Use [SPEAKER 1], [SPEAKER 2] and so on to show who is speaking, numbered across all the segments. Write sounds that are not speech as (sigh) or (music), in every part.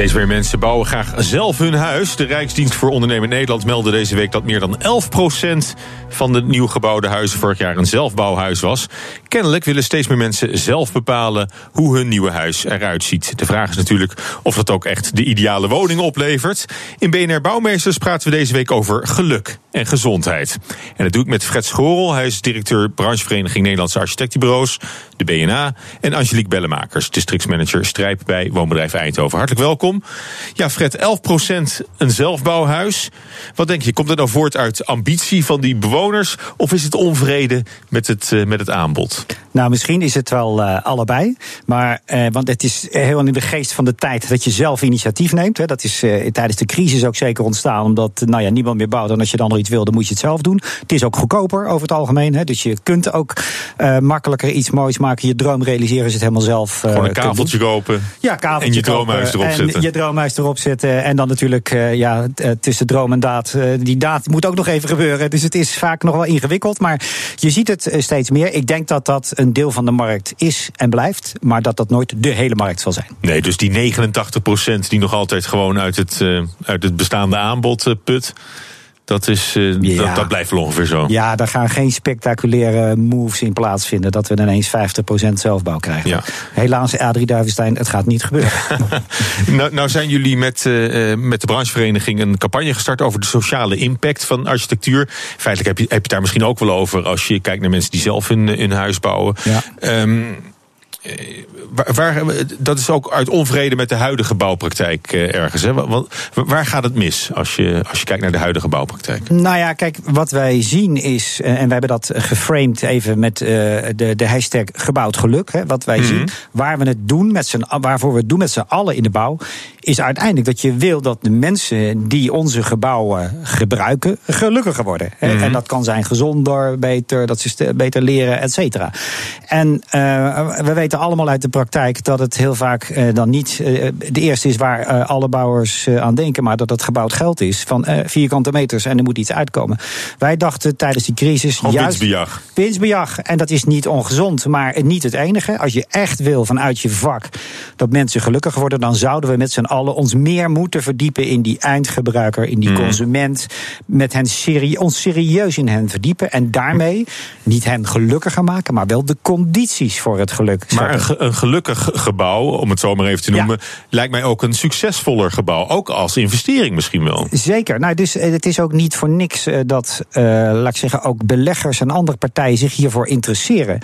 [SPEAKER 1] Steeds meer mensen bouwen graag zelf hun huis. De Rijksdienst voor Ondernemen Nederland meldde deze week dat meer dan 11% van de nieuw gebouwde huizen vorig jaar een zelfbouwhuis was. Kennelijk willen steeds meer mensen zelf bepalen hoe hun nieuwe huis eruit ziet. De vraag is natuurlijk of dat ook echt de ideale woning oplevert. In BNR Bouwmeesters praten we deze week over geluk en gezondheid. En dat doe ik met Fred Schorel. Hij is directeur branchevereniging Nederlandse Architectenbureaus, de BNA. En Angelique Bellemakers, districtsmanager Strijp bij Woonbedrijf Eindhoven. Hartelijk welkom. Ja, Fred, 11% een zelfbouwhuis. Wat denk je, komt dat nou voort uit ambitie van die bewoners? Of is het onvrede met het, uh, met het aanbod?
[SPEAKER 2] Nou, misschien is het wel uh, allebei. Maar, uh, want het is heel in de geest van de tijd dat je zelf initiatief neemt. Hè. Dat is tijdens de crisis ook zeker ontstaan. Omdat nou ja, niemand meer bouwt. En als je dan iets wil, dan moet je het zelf doen. Het is ook goedkoper over het algemeen. Hè. Dus je kunt ook makkelijker iets moois maken. Je droom realiseren is het helemaal zelf.
[SPEAKER 1] Gewoon een kaveltje kopen.
[SPEAKER 2] Ja, kaveltje
[SPEAKER 1] En je droomhuis erop zetten.
[SPEAKER 2] En je droomhuis erop zetten. En dan natuurlijk, ja, tussen droom en daad. die daad moet ook nog even gebeuren. Dus het is vaak nog wel ingewikkeld. Maar je ziet het steeds meer. Ik denk dat dat een deel van de markt is en blijft. Maar dat dat nooit de hele markt zal zijn.
[SPEAKER 1] Nee, dus die 89% die nog altijd gewoon uit het, uh, uit het bestaande aanbod uh, put. Dat, is, uh, ja. dat, dat, blijft wel ongeveer zo.
[SPEAKER 2] Ja, daar gaan geen spectaculaire moves in plaatsvinden. Dat we ineens 50% zelfbouw krijgen. Ja. Helaas, Adrie Duivenstein, het gaat niet gebeuren. (laughs)
[SPEAKER 1] nou, nou, zijn jullie met, uh, met de branchevereniging een campagne gestart over de sociale impact van architectuur. Feitelijk heb je, heb je daar misschien ook wel over als je kijkt naar mensen die zelf hun, hun huis bouwen. Ja. Um, Waar, waar, dat is ook uit onvrede met de huidige bouwpraktijk uh, ergens. Hè? Want, waar gaat het mis als je, als je kijkt naar de huidige bouwpraktijk?
[SPEAKER 2] Nou ja, kijk, wat wij zien is, en we hebben dat geframed even met de, de hashtag gebouwd geluk. Hè, wat wij mm -hmm. zien, waar we het doen met z'n, waarvoor we het doen met z'n allen in de bouw, is uiteindelijk dat je wil dat de mensen die onze gebouwen gebruiken, gelukkiger worden. Hè? Mm -hmm. En dat kan zijn gezonder, beter, dat ze beter leren, et cetera. En uh, we weten allemaal uit de praktijk dat het heel vaak uh, dan niet uh, de eerste is waar uh, alle bouwers aan denken, maar dat het gebouwd geld is van vierkante meters en er moet iets uitkomen. Wij dachten tijdens die crisis
[SPEAKER 1] Gewoon juist winstbejag.
[SPEAKER 2] Winstbejag. En dat is niet ongezond, maar niet het enige. Als je echt wil vanuit je vak dat mensen gelukkiger worden, dan zouden we met z'n allen ons meer moeten verdiepen in die eindgebruiker, in die mm. consument, met hen serie, ons serieus in hen verdiepen en daarmee niet hen gelukkiger maken, maar wel de condities voor het geluk.
[SPEAKER 1] Maar een, een gelukkig gebouw, om het zo maar even te noemen, ja. lijkt mij ook een succesvoller gebouw. Ook als investering misschien wel.
[SPEAKER 2] Zeker. Nou, dus het is ook niet voor niks dat, uh, laat ik zeggen, ook beleggers en andere partijen zich hiervoor interesseren.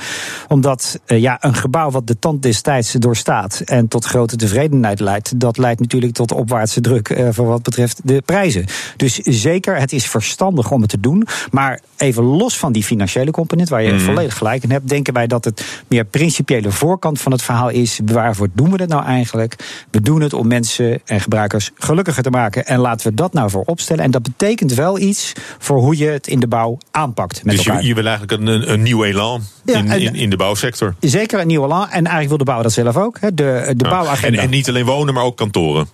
[SPEAKER 2] Omdat uh, ja, een gebouw wat de tand destijds doorstaat en tot grote tevredenheid leidt, dat leidt natuurlijk tot opwaartse druk uh, voor wat betreft de prijzen. Dus zeker, het is verstandig om het te doen. Maar even los van die financiële component, waar je mm. volledig gelijk in hebt, denken wij dat het meer principiële voorkant van het verhaal is: waarvoor doen we het nou eigenlijk? We doen het om mensen en gebruikers gelukkiger te maken. En laten we dat nou voor opstellen. En dat betekent wel iets voor hoe je het in de bouw aanpakt. Met
[SPEAKER 1] dus je, je, wil eigenlijk een, een nieuw elan ja, in, in, in, de bouwsector?
[SPEAKER 2] Zeker een nieuw elan. En eigenlijk wil de bouw dat zelf ook. De, de ja. bouwagenda.
[SPEAKER 1] En, en niet alleen wonen, maar ook kantoren.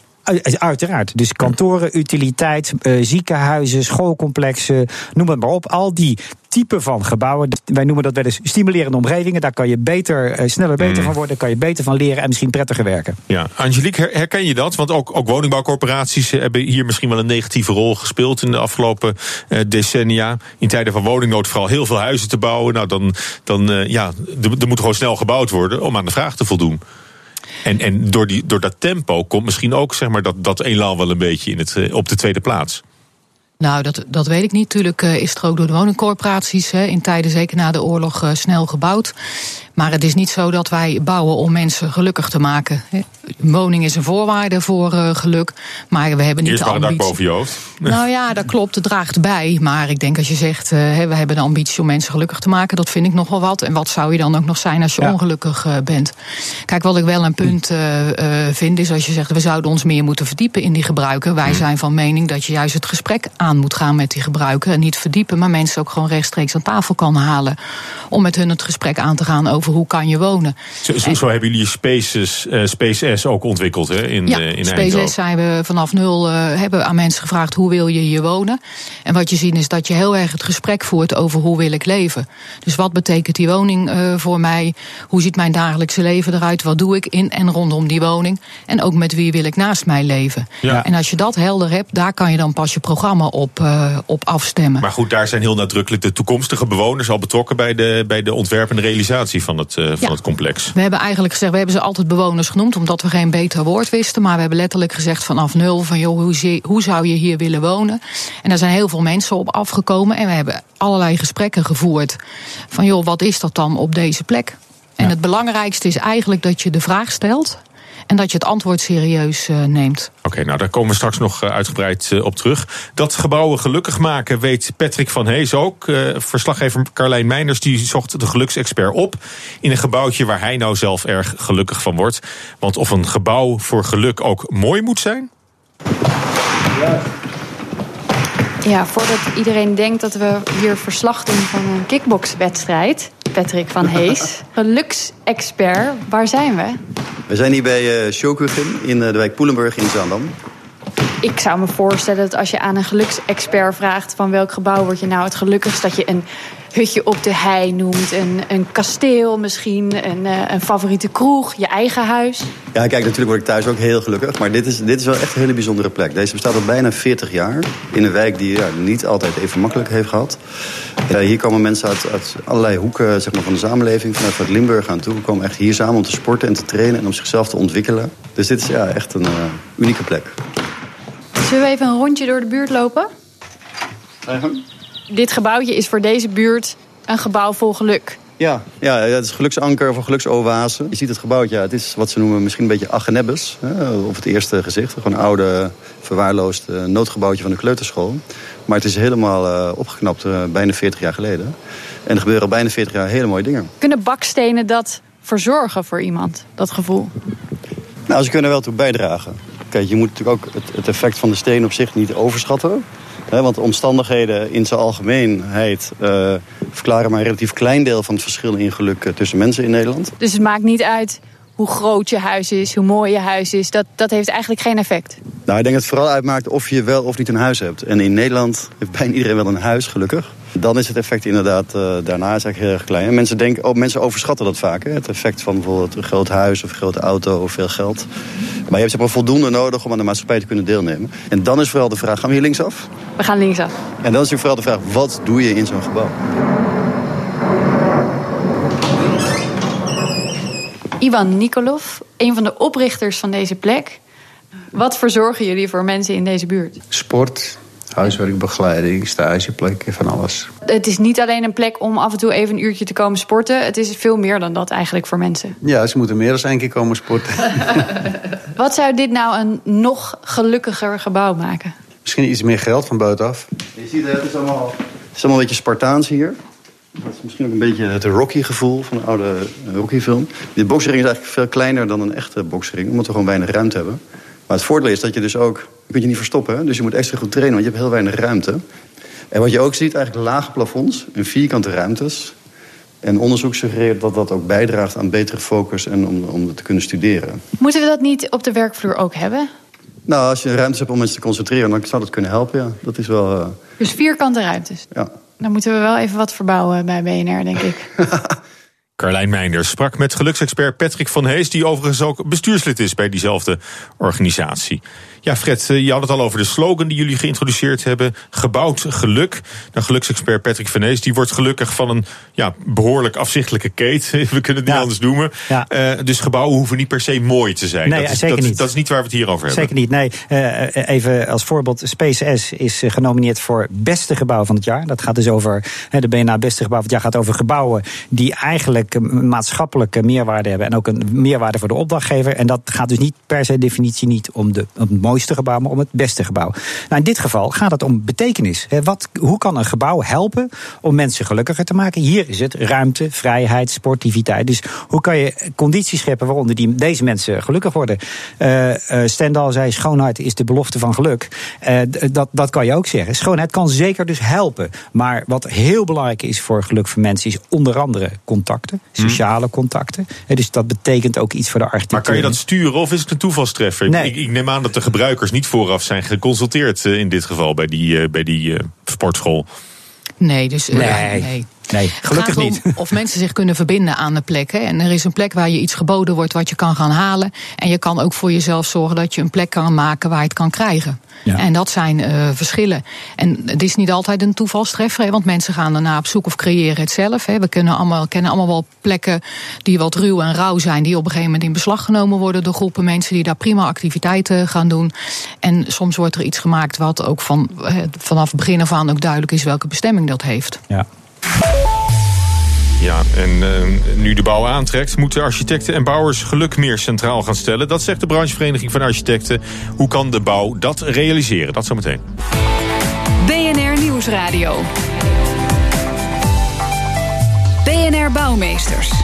[SPEAKER 2] Uiteraard. Dus kantoren, utiliteit, uh, ziekenhuizen, schoolcomplexen, noem het maar op. Al die typen van gebouwen. Wij noemen dat wel eens stimulerende omgevingen. Daar kan je beter, uh, sneller beter mm. van worden, kan je beter van leren en misschien prettiger werken.
[SPEAKER 1] Ja, Angelique, herken je dat? Want ook, ook woningbouwcorporaties hebben hier misschien wel een negatieve rol gespeeld in de afgelopen uh, decennia. In tijden van woningnood vooral heel veel huizen te bouwen. Nou, dan, dan uh, ja, er moet gewoon snel gebouwd worden om aan de vraag te voldoen. En, en door, die, door dat tempo komt misschien ook zeg maar, dat, dat elan wel een beetje in het, op de tweede plaats.
[SPEAKER 3] Nou, dat, dat weet ik niet. Natuurlijk uh, is het ook door de woningcorporaties hè, in tijden, zeker na de oorlog, uh, snel gebouwd. Maar het is niet zo dat wij bouwen om mensen gelukkig te maken. Woning is een voorwaarde voor uh, geluk. Maar we hebben niet
[SPEAKER 1] Eerst
[SPEAKER 3] de ambitie.
[SPEAKER 1] dak boven je hoofd. (laughs)
[SPEAKER 3] Nou ja, dat klopt. Het draagt bij. Maar ik denk als je zegt, uh, we hebben de ambitie om mensen gelukkig te maken, dat vind ik nog wel wat. En wat zou je dan ook nog zijn als je ja. ongelukkig uh, bent? Kijk, wat ik wel een punt vind, is als je zegt, we zouden ons meer moeten verdiepen in die gebruiken. Wij zijn van mening dat je juist het gesprek aan moet gaan met die gebruiken. En niet verdiepen, maar mensen ook gewoon rechtstreeks aan tafel kan halen. Om met hun het gesprek aan te gaan over hoe kan je wonen.
[SPEAKER 1] Zo, zo, zo hebben jullie Spaces, uh, Space S ook ontwikkeld hè, in,
[SPEAKER 3] ja,
[SPEAKER 1] uh, in
[SPEAKER 3] Space S zijn we vanaf nul uh, hebben aan mensen gevraagd hoe wil je hier wonen. En wat je ziet is dat je heel erg het gesprek voert over hoe wil ik leven. Dus wat betekent die woning voor mij? Hoe ziet mijn dagelijkse leven eruit? Wat doe ik in en rondom die woning? En ook met wie wil ik naast mij leven?
[SPEAKER 1] Ja.
[SPEAKER 3] En als je dat helder hebt, daar kan je dan pas je programma op, op afstemmen.
[SPEAKER 1] Maar goed, daar zijn heel nadrukkelijk de toekomstige bewoners al betrokken bij de, bij de ontwerp en de realisatie van het, uh, van
[SPEAKER 3] ja.
[SPEAKER 1] het complex.
[SPEAKER 3] We hebben eigenlijk gezegd, we hebben ze altijd bewoners genoemd, omdat we geen beter woord wisten. Maar we hebben letterlijk gezegd vanaf nul van joh, hoe, zie, hoe zou je hier willen wonen? En daar zijn heel veel mensen op afgekomen. En we hebben allerlei gesprekken gevoerd. Van joh, wat is dat dan op deze plek? En ja. het belangrijkste is eigenlijk dat je de vraag stelt. En dat je het antwoord serieus uh, neemt.
[SPEAKER 1] Oké, okay, nou daar komen we straks nog uh, uitgebreid uh, op terug. Dat gebouwen gelukkig maken weet Patrick van Hees ook. verslaggever Carlijn Meinders die zocht de geluksexpert op. In een gebouwtje waar hij nou zelf erg gelukkig van wordt. Want of een gebouw voor geluk ook mooi moet zijn?
[SPEAKER 4] Ja. Ja, voordat iedereen denkt dat we hier verslag doen van een kickboxwedstrijd. Patrick van Hees, (laughs) geluksexpert, waar zijn we?
[SPEAKER 5] We zijn hier bij uh, in de wijk Poelenburg in Zaandam.
[SPEAKER 4] Ik zou me voorstellen dat als je aan een geluksexpert vraagt... van welk gebouw word je nou het gelukkigst... dat je een hutje op de hei noemt, een, een kasteel misschien... Een, uh, een favoriete kroeg, je eigen huis.
[SPEAKER 5] Ja, kijk, natuurlijk word ik thuis ook heel gelukkig. Maar dit is, dit is wel echt een hele bijzondere plek. Deze bestaat al bijna 40 jaar. In een wijk die ja, niet altijd even makkelijk heeft gehad. Uh, hier komen mensen uit, uit allerlei hoeken zeg maar, van de samenleving... vanuit uit Limburg aan toe. komen echt hier samen om te sporten en te trainen... en om zichzelf te ontwikkelen. Dus dit is ja, echt een uh, unieke plek.
[SPEAKER 4] Zullen we even een rondje door de buurt lopen?
[SPEAKER 5] Uh-huh.
[SPEAKER 4] Dit gebouwtje is voor deze buurt een gebouw vol geluk.
[SPEAKER 5] Ja, ja, het is geluksanker of een geluksoase. Je ziet het gebouwtje, ja, het is wat ze noemen misschien een beetje agenebbes. Op het eerste gezicht. Gewoon een oude, verwaarloosd noodgebouwtje van de kleuterschool. Maar het is helemaal uh, opgeknapt uh, bijna 40 jaar geleden. En er gebeuren al bijna 40 jaar hele mooie dingen.
[SPEAKER 4] Kunnen bakstenen dat verzorgen voor iemand, dat gevoel?
[SPEAKER 5] Nou, ze kunnen wel toe bijdragen. Kijk, je moet natuurlijk ook het, het effect van de steen op zich niet overschatten. He, want omstandigheden in zijn algemeenheid uh, verklaren maar een relatief klein deel van het verschil in geluk tussen mensen in Nederland.
[SPEAKER 4] Dus het maakt niet uit hoe groot je huis is, hoe mooi je huis is. Dat, dat heeft eigenlijk geen effect.
[SPEAKER 5] Nou, ik denk dat het vooral uitmaakt of je wel of niet een huis hebt. En in Nederland heeft bijna iedereen wel een huis, gelukkig. Dan is het effect inderdaad uh, daarna is eigenlijk heel erg klein. En mensen, denken, oh, mensen overschatten dat vaak. Hè? Het effect van bijvoorbeeld een groot huis of een grote auto of veel geld. Maar je hebt zeg maar, voldoende nodig om aan de maatschappij te kunnen deelnemen. En dan is vooral de vraag, gaan we hier linksaf?
[SPEAKER 4] We gaan linksaf.
[SPEAKER 5] En dan is natuurlijk vooral de vraag, wat doe je in zo'n gebouw?
[SPEAKER 4] Ivan Nikolov, een van de oprichters van deze plek. Wat verzorgen jullie voor mensen in deze buurt?
[SPEAKER 6] Sport, huiswerkbegeleiding, stageplekken, van alles.
[SPEAKER 4] Het is niet alleen een plek om af en toe even een uurtje te komen sporten. Het is veel meer dan dat eigenlijk voor mensen.
[SPEAKER 6] Ja, ze moeten meer dan één keer komen sporten. (laughs)
[SPEAKER 4] Wat zou dit nou een nog gelukkiger gebouw maken?
[SPEAKER 6] Misschien iets meer geld van buitenaf.
[SPEAKER 5] Je ziet, het is allemaal, het is allemaal een beetje Spartaans hier. Dat is misschien ook een beetje het Rocky-gevoel van een oude Rocky-film. De boksring is eigenlijk veel kleiner dan een echte boksring, omdat we gewoon weinig ruimte hebben. Maar het voordeel is dat je dus ook... Je kunt je niet verstoppen, dus je moet extra goed trainen... want je hebt heel weinig ruimte. En wat je ook ziet, eigenlijk lage plafonds en vierkante ruimtes. En onderzoek suggereert dat dat ook bijdraagt aan betere focus... en om, om te kunnen studeren.
[SPEAKER 4] Moeten we dat niet op de werkvloer ook hebben?
[SPEAKER 5] Nou, als je ruimte hebt om mensen te concentreren... dan zou dat kunnen helpen, ja. Dat is wel... Uh...
[SPEAKER 4] Dus vierkante ruimtes?
[SPEAKER 5] Ja.
[SPEAKER 4] Dan moeten we wel even wat verbouwen bij BNR, denk ik. (laughs)
[SPEAKER 1] Carlijn Meinders sprak met geluksexpert Patrick van Hees... die overigens ook bestuurslid is bij diezelfde organisatie. Ja, Fred, je had het al over de slogan die jullie geïntroduceerd hebben. Gebouwd geluk. Nou, geluksexpert Patrick van Hees die wordt gelukkig van een ja, behoorlijk afzichtelijke keet. (laughs) We kunnen het niet
[SPEAKER 2] ja.
[SPEAKER 1] anders noemen.
[SPEAKER 2] Ja.
[SPEAKER 1] Uh, dus gebouwen hoeven niet per se mooi te zijn.
[SPEAKER 2] Nee,
[SPEAKER 1] dat, is,
[SPEAKER 2] zeker
[SPEAKER 1] dat,
[SPEAKER 2] niet.
[SPEAKER 1] dat is niet waar we het hier over hebben.
[SPEAKER 2] Zeker niet, nee. Uh, even als voorbeeld, Space S is genomineerd voor beste gebouw van het jaar. Dat gaat dus over, de BNA beste gebouw van het jaar gaat over gebouwen... die eigenlijk maatschappelijke meerwaarde hebben. En ook een meerwaarde voor de opdrachtgever. En dat gaat dus niet per se definitie niet om, de, om het mooiste gebouw, maar om het beste gebouw. Nou, in dit geval gaat het om betekenis. Wat, hoe kan een gebouw helpen om mensen gelukkiger te maken? Hier is het ruimte, vrijheid, sportiviteit. Dus hoe kan je condities scheppen waaronder die, deze mensen gelukkig worden? Uh, uh, Stendhal zei: schoonheid is de belofte van geluk. Uh, dat, dat kan je ook zeggen. Schoonheid kan zeker dus helpen. Maar wat heel belangrijk is voor geluk voor mensen, is onder andere contacten,
[SPEAKER 1] Hm.
[SPEAKER 2] sociale contacten. Dus dat betekent ook iets voor de architectuur.
[SPEAKER 1] Maar kan je dat sturen of is het een toevalstreffer?
[SPEAKER 2] Nee.
[SPEAKER 1] Ik, ik neem aan dat de gebruikers niet vooraf zijn geconsulteerd in dit geval bij die, bij die sportschool.
[SPEAKER 3] Nee, dus
[SPEAKER 2] Nee.
[SPEAKER 3] nee.
[SPEAKER 2] Nee, gelukkig
[SPEAKER 3] gaat
[SPEAKER 2] niet.
[SPEAKER 3] om of mensen zich kunnen verbinden aan de plek. Hè. En er is een plek waar je iets geboden wordt wat je kan gaan halen. En je kan ook voor jezelf zorgen dat je een plek kan maken waar je het kan krijgen.
[SPEAKER 2] Ja.
[SPEAKER 3] En dat zijn uh, verschillen. En het is niet altijd een toevalstreffer, hè, want mensen gaan daarna op zoek of creëren het zelf. Hè. We kunnen allemaal, kennen allemaal wel plekken die wat ruw en rauw zijn, die op een gegeven moment in beslag genomen worden door groepen mensen die daar prima activiteiten gaan doen. En soms wordt er iets gemaakt wat ook van, eh, vanaf het begin af aan ook duidelijk is welke bestemming dat heeft.
[SPEAKER 2] Ja.
[SPEAKER 1] Ja, en uh, nu de bouw aantrekt, moeten architecten en bouwers geluk meer centraal gaan stellen. Dat zegt de branchevereniging van architecten. Hoe kan de bouw dat realiseren? Dat zometeen.
[SPEAKER 7] BNR Nieuwsradio. BNR Bouwmeesters.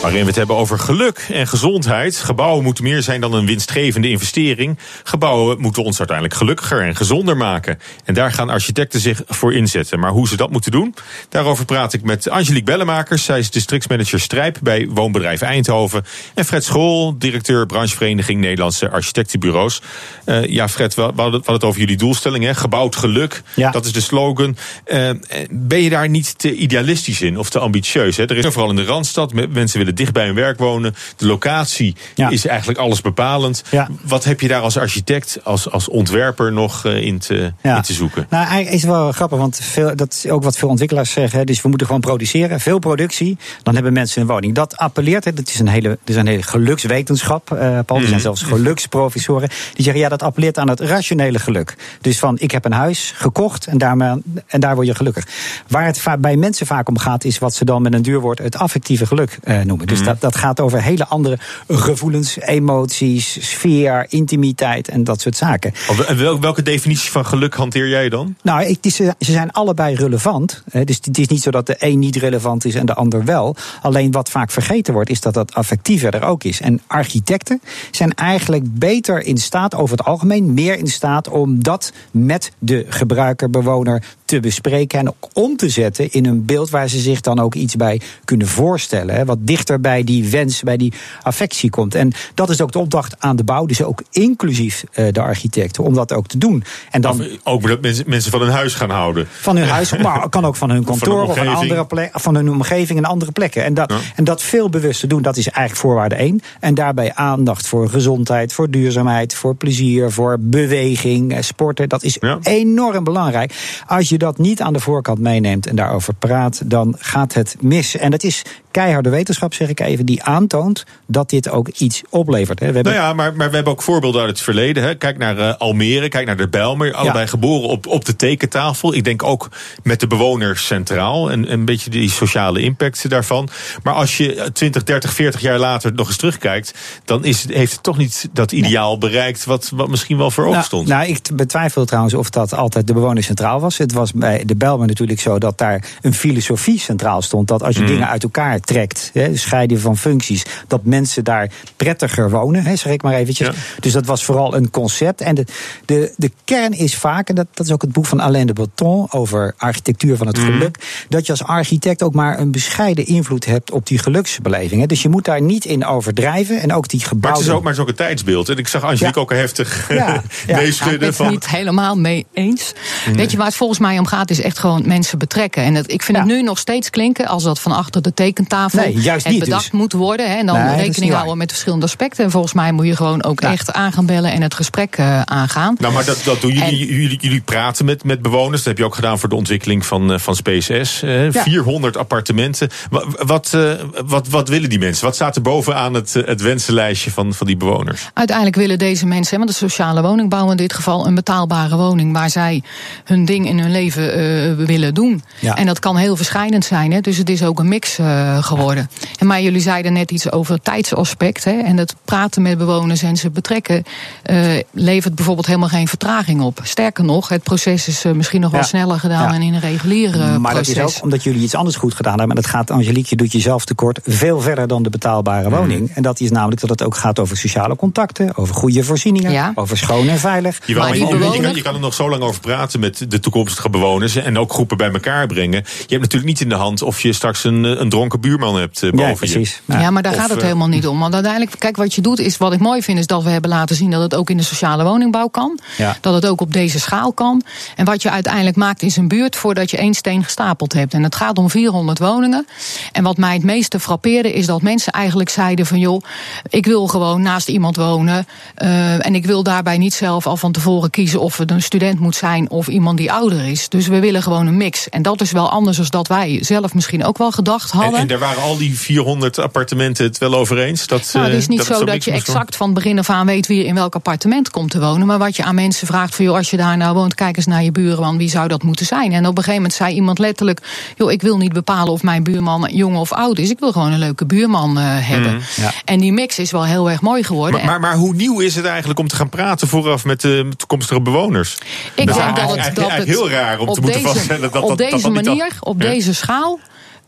[SPEAKER 1] Waarin we het hebben over geluk en gezondheid. Gebouwen moeten meer zijn dan een winstgevende investering. Gebouwen moeten ons uiteindelijk gelukkiger en gezonder maken. En daar gaan architecten zich voor inzetten. Maar hoe ze dat moeten doen, daarover praat ik met Angelique Bellemakers. Zij is districtsmanager Strijp bij Woonbedrijf Eindhoven. En Fred School, directeur branchevereniging Nederlandse Architectenbureaus. Uh, ja, Fred, we hadden het over jullie doelstelling. Hè? Gebouwd geluk,
[SPEAKER 2] ja.
[SPEAKER 1] dat is de slogan. Uh, ben je daar niet te idealistisch in of te ambitieus? Hè? Er is vooral in de Randstad, mensen willen dicht bij hun werk wonen. De locatie ja. is eigenlijk alles bepalend.
[SPEAKER 2] Ja.
[SPEAKER 1] Wat heb je daar als architect, als, als ontwerper nog uh, in, te,
[SPEAKER 2] ja.
[SPEAKER 1] in te zoeken?
[SPEAKER 2] Nou, eigenlijk is het wel grappig, want veel, dat is ook wat veel ontwikkelaars zeggen. Dus we moeten gewoon produceren, veel productie. Dan hebben mensen een woning. Dat appelleert, hè, dat is een hele, dat is een hele gelukswetenschap, uh, Paul. Er
[SPEAKER 1] Mhm.
[SPEAKER 2] zijn zelfs geluksprofessoren. Die zeggen, ja, dat appelleert aan het rationele geluk. Dus van, ik heb een huis gekocht en, daarmee, en daar word je gelukkig. Waar het bij mensen vaak om gaat, is wat ze dan met een duur woord het affectieve geluk uh, noemen. Dus dat, dat gaat over hele andere gevoelens, emoties, sfeer, intimiteit en dat soort zaken.
[SPEAKER 1] En welke, definitie van geluk hanteer jij dan?
[SPEAKER 2] Nou, ze zijn allebei relevant. Dus het is niet zo dat de een niet relevant is en de ander wel. Alleen wat vaak vergeten wordt, is dat dat affectieve er ook is. En architecten zijn eigenlijk beter in staat, over het algemeen, meer in staat om dat met de gebruiker, bewoner te bespreken en ook om te zetten in een beeld waar ze zich dan ook iets bij kunnen voorstellen. Hè, wat dichter bij die wens, bij die affectie komt. En dat is ook de opdracht aan de bouw, dus ook inclusief uh, de architecten, om dat ook te doen. En dan,
[SPEAKER 1] of ook dat mensen, mensen van hun huis gaan houden.
[SPEAKER 2] Van hun huis, maar (laughs) kan ook van hun kantoor of van, andere plek, van hun omgeving en andere plekken. En dat, ja. en dat veel bewust te doen, dat is eigenlijk voorwaarde één. En daarbij aandacht voor gezondheid, voor duurzaamheid, voor plezier, voor beweging, sporten. Dat is ja. enorm belangrijk. Als je dat niet aan de voorkant meeneemt en daarover praat, dan gaat het mis. En dat is keiharde wetenschap, zeg ik even, die aantoont dat dit ook iets oplevert.
[SPEAKER 1] We hebben... Nou ja, maar, maar we hebben ook voorbeelden uit het verleden. Hè. Kijk naar uh, Almere, kijk naar de Bijlmer. Allebei ja. geboren op, op de tekentafel. Ik denk ook met de bewoners centraal. En een beetje die sociale impact daarvan. Maar als je 20, 30, 40 jaar later nog eens terugkijkt... dan is heeft het toch niet dat ideaal nee. bereikt... Wat, wat misschien wel voor
[SPEAKER 2] nou,
[SPEAKER 1] stond.
[SPEAKER 2] Nou, ik betwijfel trouwens of dat altijd de bewoners centraal was. Het was bij de Bijlmer natuurlijk zo dat daar een filosofie centraal stond. Dat als je mm. dingen uit elkaar trekt, hè, scheiden van functies, dat mensen daar prettiger wonen, hè, zeg ik maar eventjes. Ja. Dus dat was vooral een concept. En de, de, de kern is vaak, en dat, dat is ook het boek van Alain de Botton over architectuur van het mm. geluk, dat je als architect ook maar een bescheiden invloed hebt op die geluksbeleving. Hè. Dus je moet daar niet in overdrijven. En ook die gebouwen.
[SPEAKER 1] Maar het is ook, maar een tijdsbeeld. En ik zag Angelique ja. ook heftig ja. (laughs)
[SPEAKER 3] ja.
[SPEAKER 1] meeschudden.
[SPEAKER 3] Ja, ik ben
[SPEAKER 1] van...
[SPEAKER 3] het niet helemaal mee eens. Nee. Weet je waar het volgens mij om gaat, is echt gewoon mensen betrekken. En het, ik vind het nu nog steeds klinken als dat van achter de tekentafel
[SPEAKER 2] nee, juist
[SPEAKER 3] het
[SPEAKER 2] niet,
[SPEAKER 3] bedacht
[SPEAKER 2] dus.
[SPEAKER 3] moet worden. Hè, en dan
[SPEAKER 2] Nee, dat
[SPEAKER 3] rekening houden met verschillende aspecten. En volgens mij moet je gewoon ook
[SPEAKER 2] Ja.
[SPEAKER 3] echt aan gaan bellen en het gesprek eh, aangaan.
[SPEAKER 1] Nou, maar dat, dat doen jullie, jullie. Jullie praten met, met bewoners. Dat heb je ook gedaan voor de ontwikkeling van, eh, van SpaceS.
[SPEAKER 2] Ja.
[SPEAKER 1] 400 appartementen. Wa- Wat, eh, wat, wat willen die mensen? Wat staat er bovenaan het, het wensenlijstje van, van die bewoners?
[SPEAKER 3] Uiteindelijk willen deze mensen, hè, want de sociale woningbouw in dit geval, een betaalbare woning waar zij hun ding in hun leven leven uh, willen doen.
[SPEAKER 2] Ja.
[SPEAKER 3] En dat kan heel verschillend zijn. Hè? Dus het is ook een mix uh, geworden. En maar jullie zeiden net iets over het tijdsaspect. Hè? En het praten met bewoners en ze betrekken uh, levert bijvoorbeeld helemaal geen vertraging op. Sterker nog, het proces is misschien nog wel
[SPEAKER 2] Ja.
[SPEAKER 3] sneller gedaan
[SPEAKER 2] Ja.
[SPEAKER 3] dan in een reguliere
[SPEAKER 2] maar
[SPEAKER 3] proces.
[SPEAKER 2] dat is ook omdat jullie iets anders goed gedaan hebben. En dat gaat, Angelique, je doet jezelf tekort veel verder dan de betaalbare
[SPEAKER 1] Mhm.
[SPEAKER 2] woning. En dat is namelijk dat het ook gaat over sociale contacten, over goede voorzieningen,
[SPEAKER 3] Ja.
[SPEAKER 2] over schoon en veilig.
[SPEAKER 1] Jawel,
[SPEAKER 3] Maar
[SPEAKER 1] maar je, kan, je kan er nog zo lang over praten met de toekomstige bewoners en ook groepen bij elkaar brengen. Je hebt natuurlijk niet in de hand of je straks een, een dronken buurman hebt eh, boven
[SPEAKER 2] Ja,
[SPEAKER 1] je.
[SPEAKER 2] precies.
[SPEAKER 3] Ja, maar daar
[SPEAKER 1] Of,
[SPEAKER 3] gaat het
[SPEAKER 1] eh,
[SPEAKER 3] helemaal niet om. Want uiteindelijk, kijk, wat je doet, is wat ik mooi vind, is dat we hebben laten zien dat het ook in de sociale woningbouw kan.
[SPEAKER 2] Ja.
[SPEAKER 3] Dat het ook op deze schaal kan. En wat je uiteindelijk maakt is een buurt voordat je één steen gestapeld hebt. En het gaat om 400 woningen. En wat mij het meeste frappeerde, is dat mensen eigenlijk zeiden van joh, ik wil gewoon naast iemand wonen. eh, en ik wil daarbij niet zelf al van tevoren kiezen of het een student moet zijn of iemand die ouder is. Dus we willen gewoon een mix. En dat is wel anders dan dat wij zelf misschien ook wel gedacht hadden.
[SPEAKER 1] En, en daar waren al die 400 appartementen het wel over eens? Dat,
[SPEAKER 3] Nou, het
[SPEAKER 1] eh,
[SPEAKER 3] is niet zo dat je exact van het begin af aan weet wie in welk appartement komt te wonen. Maar wat je aan mensen vraagt van, joh, als je daar nou woont, kijk eens naar je buurman, wie zou dat moeten zijn? En op een gegeven moment zei iemand letterlijk, joh, ik wil niet bepalen of mijn buurman jong of oud is. Ik wil gewoon een leuke buurman eh, hebben.
[SPEAKER 2] Ja.
[SPEAKER 3] En die mix is wel heel erg mooi geworden.
[SPEAKER 1] Maar, maar, maar hoe nieuw is het eigenlijk om te gaan praten vooraf met de toekomstige bewoners?
[SPEAKER 3] Ik denk dat het, dat het
[SPEAKER 1] heel raar om
[SPEAKER 3] op
[SPEAKER 1] te moeten
[SPEAKER 3] deze,
[SPEAKER 1] vaststellen dat
[SPEAKER 3] op
[SPEAKER 1] dat, dat
[SPEAKER 3] deze
[SPEAKER 1] dat niet
[SPEAKER 3] manier, op deze schaal.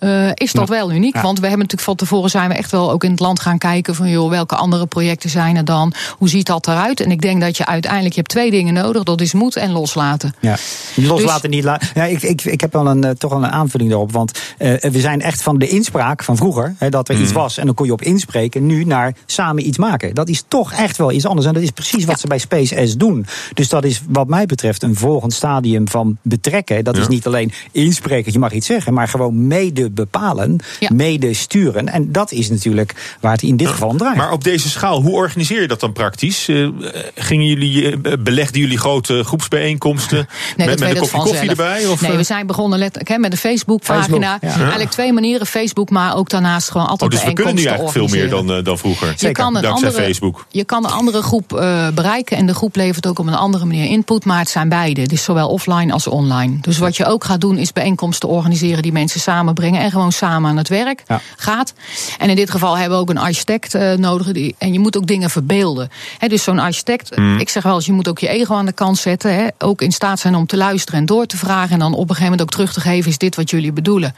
[SPEAKER 3] Eh, is dat wel uniek?
[SPEAKER 2] Ja.
[SPEAKER 3] Want we hebben natuurlijk van tevoren zijn we echt wel ook in het land gaan kijken van joh, welke andere projecten zijn er dan? Hoe ziet dat eruit? En ik denk dat je uiteindelijk je hebt twee dingen nodig. Dat is moed en loslaten.
[SPEAKER 2] Ja. Loslaten
[SPEAKER 3] Dus-
[SPEAKER 2] niet laten. Ja, ik, ik, ik heb wel een, eh, toch wel een aanvulling daarop. Want eh, we zijn echt van de inspraak van vroeger. Hè, dat er
[SPEAKER 1] Mhm.
[SPEAKER 2] iets was en dan kon je op inspreken. Nu naar samen iets maken. Dat is toch echt wel iets anders. En dat is precies wat ze bij Space S doen. Dus dat is wat mij betreft een volgend stadium van betrekken. Dat
[SPEAKER 1] Ja.
[SPEAKER 2] is niet alleen inspreken, je mag iets zeggen. Maar gewoon mede bepalen,
[SPEAKER 3] Ja.
[SPEAKER 2] mede sturen. En dat is natuurlijk waar het in dit geval om draait.
[SPEAKER 1] Maar op deze schaal, hoe organiseer je dat dan praktisch? Eh, gingen jullie, eh, belegden jullie grote groepsbijeenkomsten
[SPEAKER 3] Nee,
[SPEAKER 1] met, met een kopje koffie erbij? Of,
[SPEAKER 3] nee,
[SPEAKER 1] eh?
[SPEAKER 3] we zijn begonnen letterlijk hè, met een Facebook-pagina.
[SPEAKER 2] Facebook, ja.
[SPEAKER 3] Eigenlijk twee manieren: Facebook, maar ook daarnaast gewoon
[SPEAKER 1] Oh,
[SPEAKER 3] altijd
[SPEAKER 1] dus we kunnen nu eigenlijk veel meer dan, eh, dan vroeger.
[SPEAKER 3] Je kan, een
[SPEAKER 1] Dankzij
[SPEAKER 3] andere,
[SPEAKER 1] Facebook.
[SPEAKER 3] je kan een andere groep eh, bereiken en de groep levert ook op een andere manier input, maar het zijn beide. Is zowel offline als online. Dus wat je ook gaat doen is bijeenkomsten organiseren die mensen samenbrengen en gewoon samen aan het werk
[SPEAKER 2] Ja.
[SPEAKER 3] gaat. En in dit geval hebben we ook een architect eh, nodig die, en je moet ook dingen verbeelden. Hè, dus zo'n architect,
[SPEAKER 1] Hmm.
[SPEAKER 3] ik zeg wel eens, je moet ook je ego aan de kant zetten. Hè, ook in staat zijn om te luisteren en door te vragen en dan op een gegeven moment ook terug te geven, is dit wat jullie bedoelen?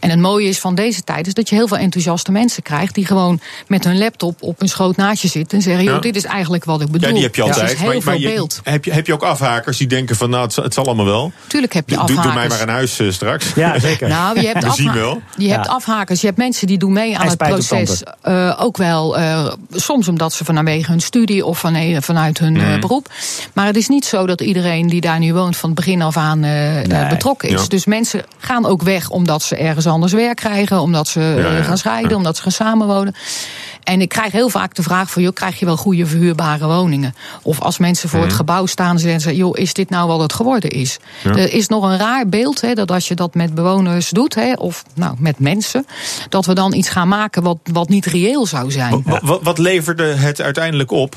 [SPEAKER 3] En het mooie is van deze tijd is dat je heel veel enthousiaste mensen krijgt die gewoon met hun laptop op een schoot naast je zitten en zeggen, joh,
[SPEAKER 1] Ja.
[SPEAKER 3] dit is eigenlijk wat ik bedoel.
[SPEAKER 1] Ja, die heb je
[SPEAKER 3] Dus
[SPEAKER 1] altijd.
[SPEAKER 3] is heel
[SPEAKER 1] maar, maar
[SPEAKER 3] veel
[SPEAKER 1] je-
[SPEAKER 3] beeld.
[SPEAKER 1] heb, je, heb je ook afhakers die denken van nou, het, zal- het zal allemaal wel?
[SPEAKER 3] Tuurlijk heb je
[SPEAKER 1] Doe, doe
[SPEAKER 3] afhakers.
[SPEAKER 1] mij maar een huis eh, straks.
[SPEAKER 2] Ja, zeker.
[SPEAKER 3] Nou, je hebt, (laughs)
[SPEAKER 1] We wel.
[SPEAKER 3] je hebt
[SPEAKER 2] Ja.
[SPEAKER 3] afhakers. Je hebt mensen die doen mee aan
[SPEAKER 2] En
[SPEAKER 3] het proces. Eh, ook wel, eh, soms omdat ze vanwege hun studie of van, vanuit hun eh, beroep. Maar het is niet zo dat iedereen die daar nu woont van het begin af aan betrokken is.
[SPEAKER 1] Ja.
[SPEAKER 3] Dus mensen gaan ook weg omdat ze ergens anders werk krijgen. Omdat ze
[SPEAKER 1] Ja, ja,
[SPEAKER 3] gaan scheiden,
[SPEAKER 1] ja.
[SPEAKER 3] omdat ze gaan samenwonen. En ik krijg heel vaak de vraag van, joh, krijg je wel goede verhuurbare woningen? Of als mensen voor het gebouw staan, zeggen ze, joh, is dit nou wat het geworden is? Er is nog een raar beeld, hè, dat als je dat met bewoners doet, hè, of nou, met mensen, dat we dan iets gaan maken wat, wat niet reëel zou zijn.
[SPEAKER 1] Wat, wat, wat leverde het uiteindelijk op?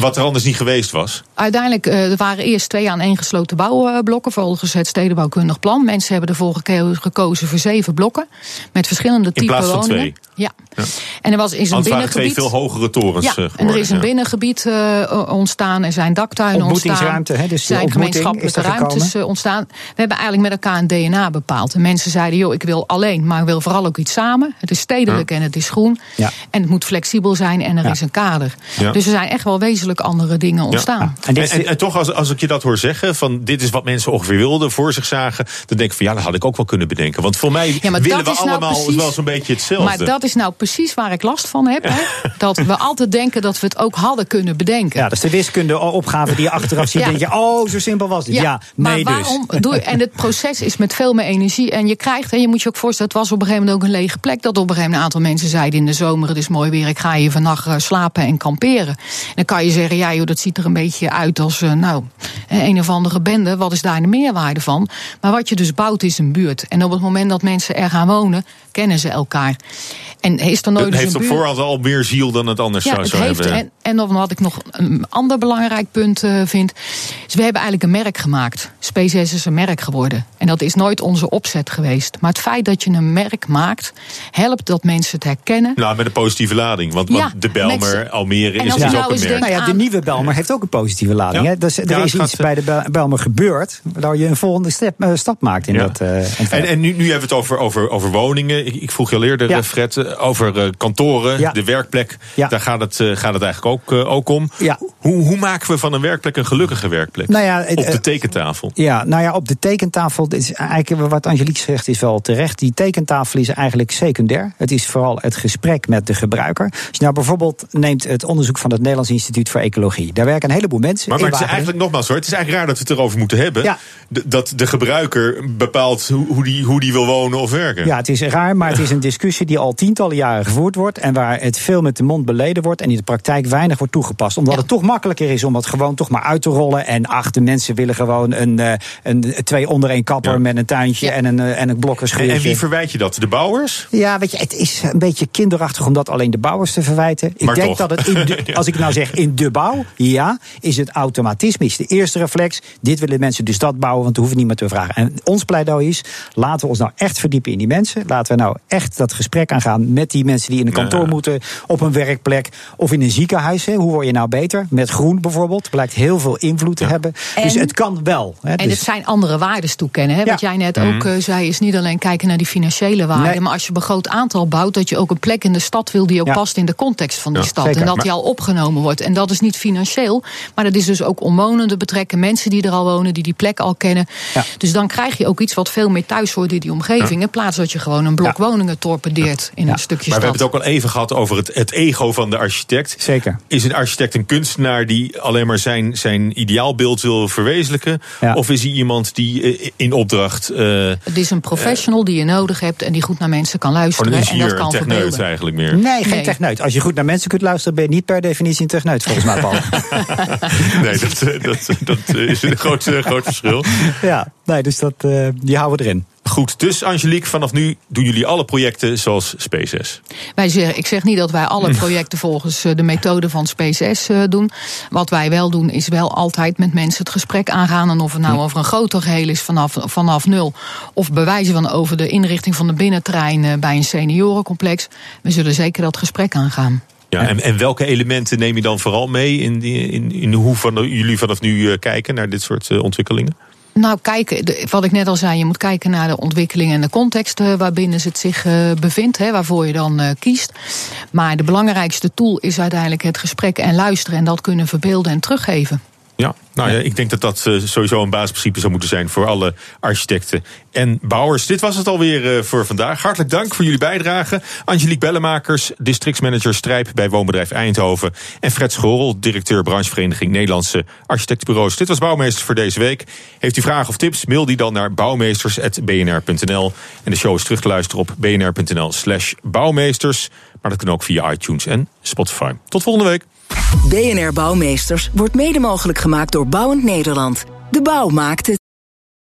[SPEAKER 1] Wat er anders niet geweest was?
[SPEAKER 3] Uiteindelijk eh, er waren eerst twee aaneengesloten bouwblokken volgens het stedenbouwkundig plan. Mensen hebben ervoor geko- gekozen voor zeven blokken met verschillende typen
[SPEAKER 1] plaats van
[SPEAKER 3] woningen. Ja. En er was is een
[SPEAKER 1] het twee
[SPEAKER 3] binnengebied.
[SPEAKER 1] veel hogere torens
[SPEAKER 3] Ja,
[SPEAKER 1] eh, geworden.
[SPEAKER 3] en er is een
[SPEAKER 1] ja.
[SPEAKER 3] binnengebied eh, ontstaan, er zijn daktuinen ontstaan.
[SPEAKER 2] Ontmoetingsruimte, hè, dus
[SPEAKER 3] er
[SPEAKER 2] die
[SPEAKER 3] zijn gemeenschappelijke
[SPEAKER 2] is
[SPEAKER 3] ruimtes
[SPEAKER 2] gekomen.
[SPEAKER 3] eh, ontstaan. We hebben eigenlijk met elkaar een DNA bepaald. En mensen zeiden, joh, ik wil alleen, maar ik wil vooral ook iets samen. Het is stedelijk en het is groen.
[SPEAKER 2] Ja.
[SPEAKER 3] En het moet flexibel zijn en er
[SPEAKER 2] Ja.
[SPEAKER 3] is een kader.
[SPEAKER 1] Ja.
[SPEAKER 3] Dus er zijn echt wel wezenlijk andere dingen ontstaan.
[SPEAKER 2] En
[SPEAKER 1] En, toch, als, als ik je dat hoor zeggen, van dit is wat mensen ongeveer wilden, voor zich zagen, dan denk ik van ja, dat had ik ook wel kunnen bedenken. Want voor mij willen we
[SPEAKER 3] nou
[SPEAKER 1] allemaal
[SPEAKER 3] precies-
[SPEAKER 1] wel zo'n beetje hetzelfde.
[SPEAKER 3] Maar dat is nou precies waar ik last van heb. Hè? (laughs) Dat we altijd denken dat we het ook hadden kunnen bedenken.
[SPEAKER 2] ja, dat is de wiskundeopgave die je achteraf ziet.
[SPEAKER 3] Ja.
[SPEAKER 2] denk je, oh, zo simpel was het. Ja,
[SPEAKER 3] maar
[SPEAKER 2] nee dus.
[SPEAKER 3] waarom doe en het proces is met veel meer energie. En je krijgt, hè, je moet je ook voorstellen, het was op een gegeven moment ook een lege plek. Dat op een gegeven moment een aantal mensen zeiden in de zomer: het is mooi weer, ik ga hier vannacht eh, slapen en kamperen. En dan kan je zeggen, ja joh, dat ziet er een beetje uit als uh, nou, een of andere bende. Wat is daar de meerwaarde van? Maar wat je dus bouwt is een buurt. En op het moment dat mensen er gaan wonen, kennen ze elkaar. En is er nooit
[SPEAKER 1] het heeft op voorhand al meer ziel dan het anders
[SPEAKER 3] ja,
[SPEAKER 1] zou,
[SPEAKER 3] het
[SPEAKER 1] zou
[SPEAKER 3] heeft,
[SPEAKER 1] hebben.
[SPEAKER 3] En, en dan wat ik nog een ander belangrijk punt uh, vind. Is we hebben eigenlijk een merk gemaakt. SpaceX is een merk geworden. En dat is nooit onze opzet geweest. Maar het feit dat je een merk maakt, helpt dat mensen het herkennen.
[SPEAKER 1] Nou, met een positieve lading. Want,
[SPEAKER 3] Ja,
[SPEAKER 1] want de Belmer,
[SPEAKER 3] met-
[SPEAKER 1] Almere is dus ook
[SPEAKER 3] nou
[SPEAKER 1] een merk.
[SPEAKER 2] Nou ja, de nieuwe Belmer heeft ook een positieve lading.
[SPEAKER 1] Ja.
[SPEAKER 2] Hè? Dus er
[SPEAKER 1] Ja,
[SPEAKER 2] is iets bij de Bel- Belmer gebeurd... waardoor je een volgende step, eh, stap maakt in
[SPEAKER 1] Ja.
[SPEAKER 2] dat eh.
[SPEAKER 1] En, en nu, nu hebben we het over, over, over woningen. Ik, ik vroeg je al eerder,
[SPEAKER 2] Ja.
[SPEAKER 1] eh, Fred, eh, over eh, kantoren,
[SPEAKER 2] Ja.
[SPEAKER 1] de werkplek.
[SPEAKER 2] Ja.
[SPEAKER 1] Daar gaat het, eh, gaat het eigenlijk ook, eh, ook om.
[SPEAKER 2] Ja.
[SPEAKER 1] Hoe, hoe maken we van een werkplek een gelukkige werkplek?
[SPEAKER 2] Nou
[SPEAKER 1] Op de
[SPEAKER 2] eh,
[SPEAKER 1] tekentafel.
[SPEAKER 2] Ja, nou ja, op de tekentafel, is eigenlijk wat Angelique zegt is wel terecht. Die tekentafel is eigenlijk secundair. Het is vooral het gesprek met de gebruiker. Als je nou bijvoorbeeld neemt het onderzoek van het Nederlands Instituut voor Ecologie. Daar werken een heleboel mensen.
[SPEAKER 1] Maar, maar het is eigenlijk nogmaals hoor, het is eigenlijk raar dat we het erover moeten hebben.
[SPEAKER 2] Ja.
[SPEAKER 1] Dat de gebruiker bepaalt hoe, hoe, die, hoe die wil wonen of werken.
[SPEAKER 2] Ja, het is raar, maar het is een discussie die al tientallen jaren gevoerd wordt. En waar het veel met de mond beleden wordt. En in de praktijk weinig wordt toegepast. Omdat
[SPEAKER 3] Ja.
[SPEAKER 2] het toch makkelijker is om het gewoon toch maar uit te rollen. En ach, de mensen willen gewoon een, eh, een, twee onder één kapper
[SPEAKER 1] Ja.
[SPEAKER 2] met een tuintje
[SPEAKER 3] Ja.
[SPEAKER 2] en een, eh, en een
[SPEAKER 1] En,
[SPEAKER 2] blokkerschuurtje.
[SPEAKER 1] en wie verwijt je dat? De bouwers?
[SPEAKER 2] Ja, weet je, het is een beetje kinderachtig om dat alleen de bouwers te verwijten. Ik
[SPEAKER 1] Maar
[SPEAKER 2] denk
[SPEAKER 1] toch.
[SPEAKER 2] dat het, in de, (laughs) als ik nou zeg in de bouw, ja, is het automatisme. Is de eerste reflex. Dit willen mensen dus dat bouwen, want we hoeven niet meer te vragen. En ons pleidooi is, laten we ons nou echt verdiepen in die mensen. Laten we nou echt dat gesprek aangaan met die mensen die in een kantoor
[SPEAKER 1] Ja.
[SPEAKER 2] moeten, op een werkplek of in een ziekenhuis. Hè. Hoe word je nou beter? Met groen bijvoorbeeld. Blijkt heel veel invloed te hebben. dus
[SPEAKER 3] En-
[SPEAKER 2] het kan wel. Hè.
[SPEAKER 3] En
[SPEAKER 2] Dus-
[SPEAKER 3] het zijn andere waardes toekennen. Hè? Wat
[SPEAKER 2] Ja.
[SPEAKER 3] jij net ook eh, zei, is niet alleen kijken naar die financiële waarden.
[SPEAKER 2] Nee.
[SPEAKER 3] Maar als je een groot aantal bouwt, dat je ook een plek in de stad wil die ook
[SPEAKER 2] Ja.
[SPEAKER 3] past in de context van die
[SPEAKER 1] Ja,
[SPEAKER 3] stad.
[SPEAKER 2] zeker.
[SPEAKER 3] En dat
[SPEAKER 1] Maar-
[SPEAKER 3] die al opgenomen wordt. En dat is niet financieel, maar dat is dus ook omwonenden betrekken. Mensen die er al wonen, die die plek al kennen.
[SPEAKER 2] Ja.
[SPEAKER 3] Dus dan krijg je ook iets wat veel meer thuis hoort in die omgeving. In plaats dat je gewoon een blok
[SPEAKER 2] Ja.
[SPEAKER 3] woningen torpedeert in
[SPEAKER 2] Ja.
[SPEAKER 3] een stukje
[SPEAKER 1] Maar we hebben het ook al even gehad over het, het ego van de architect.
[SPEAKER 2] Zeker.
[SPEAKER 1] Is een architect een kunstenaar die alleen maar zijn, zijn ideaalbeeld wil verwezenlijken?
[SPEAKER 2] Ja.
[SPEAKER 1] Of is hij iemand die eh, in opdracht. eh
[SPEAKER 3] Het is een professional die je nodig hebt en die goed naar mensen kan luisteren.
[SPEAKER 1] een
[SPEAKER 3] en dat
[SPEAKER 1] ingenieur, een
[SPEAKER 3] kan
[SPEAKER 1] techneut
[SPEAKER 3] verbeelden.
[SPEAKER 1] eigenlijk meer?
[SPEAKER 2] Nee, geen
[SPEAKER 3] Nee.
[SPEAKER 2] techneut. Als je goed naar mensen kunt luisteren, ben je niet per definitie een techneut, volgens mij, Paul. (laughs)
[SPEAKER 1] Nee, dat, eh, dat, dat eh, is een groot, eh, groot verschil.
[SPEAKER 2] Ja, nee, dus dat, eh, die houden we erin.
[SPEAKER 1] Goed, dus Angelique, vanaf nu doen jullie alle projecten zoals SpaceX.
[SPEAKER 3] Wij zeggen, ik zeg niet dat wij alle projecten volgens eh, de methode van SpaceX eh, doen. Wat wij wel doen, is wel altijd met mensen het gesprek aangaan. En of het nou over een groter geheel is vanaf, vanaf nul. Of bewijzen van over de inrichting van de binnentrein bij een seniorencomplex. We zullen zeker dat gesprek aangaan.
[SPEAKER 1] Ja, en, en welke elementen neem je dan vooral mee in, die- in, in hoe van, jullie vanaf nu eh, kijken naar dit soort eh, ontwikkelingen?
[SPEAKER 3] Nou, kijk, de- wat ik net al zei, je moet kijken naar de ontwikkeling en de context eh, waarbinnen het zich eh, bevindt, hè, waarvoor je dan eh, kiest. Maar de belangrijkste tool is uiteindelijk het gesprek en luisteren en dat kunnen verbeelden en teruggeven.
[SPEAKER 1] Nou ja, ik denk dat dat eh, sowieso een basisprincipe zou moeten zijn voor alle architecten en bouwers. Dit was het alweer eh, voor vandaag. Hartelijk dank voor jullie bijdrage. Angelique Bellemakers, districtsmanager Strijp bij Woonbedrijf Eindhoven. En Fred Schorel, directeur branchevereniging Nederlandse Architectenbureaus. Dit was Bouwmeesters voor deze week. Heeft u vragen of tips, mail die dan naar bouwmeesters.bnr.nl. En de show is terug te luisteren op bnr.nl slash bouwmeesters. Maar dat kan ook via iTunes en Spotify. Tot volgende week.
[SPEAKER 8] BNR Bouwmeesters wordt mede mogelijk gemaakt door Bouwend Nederland. De bouw maakt het.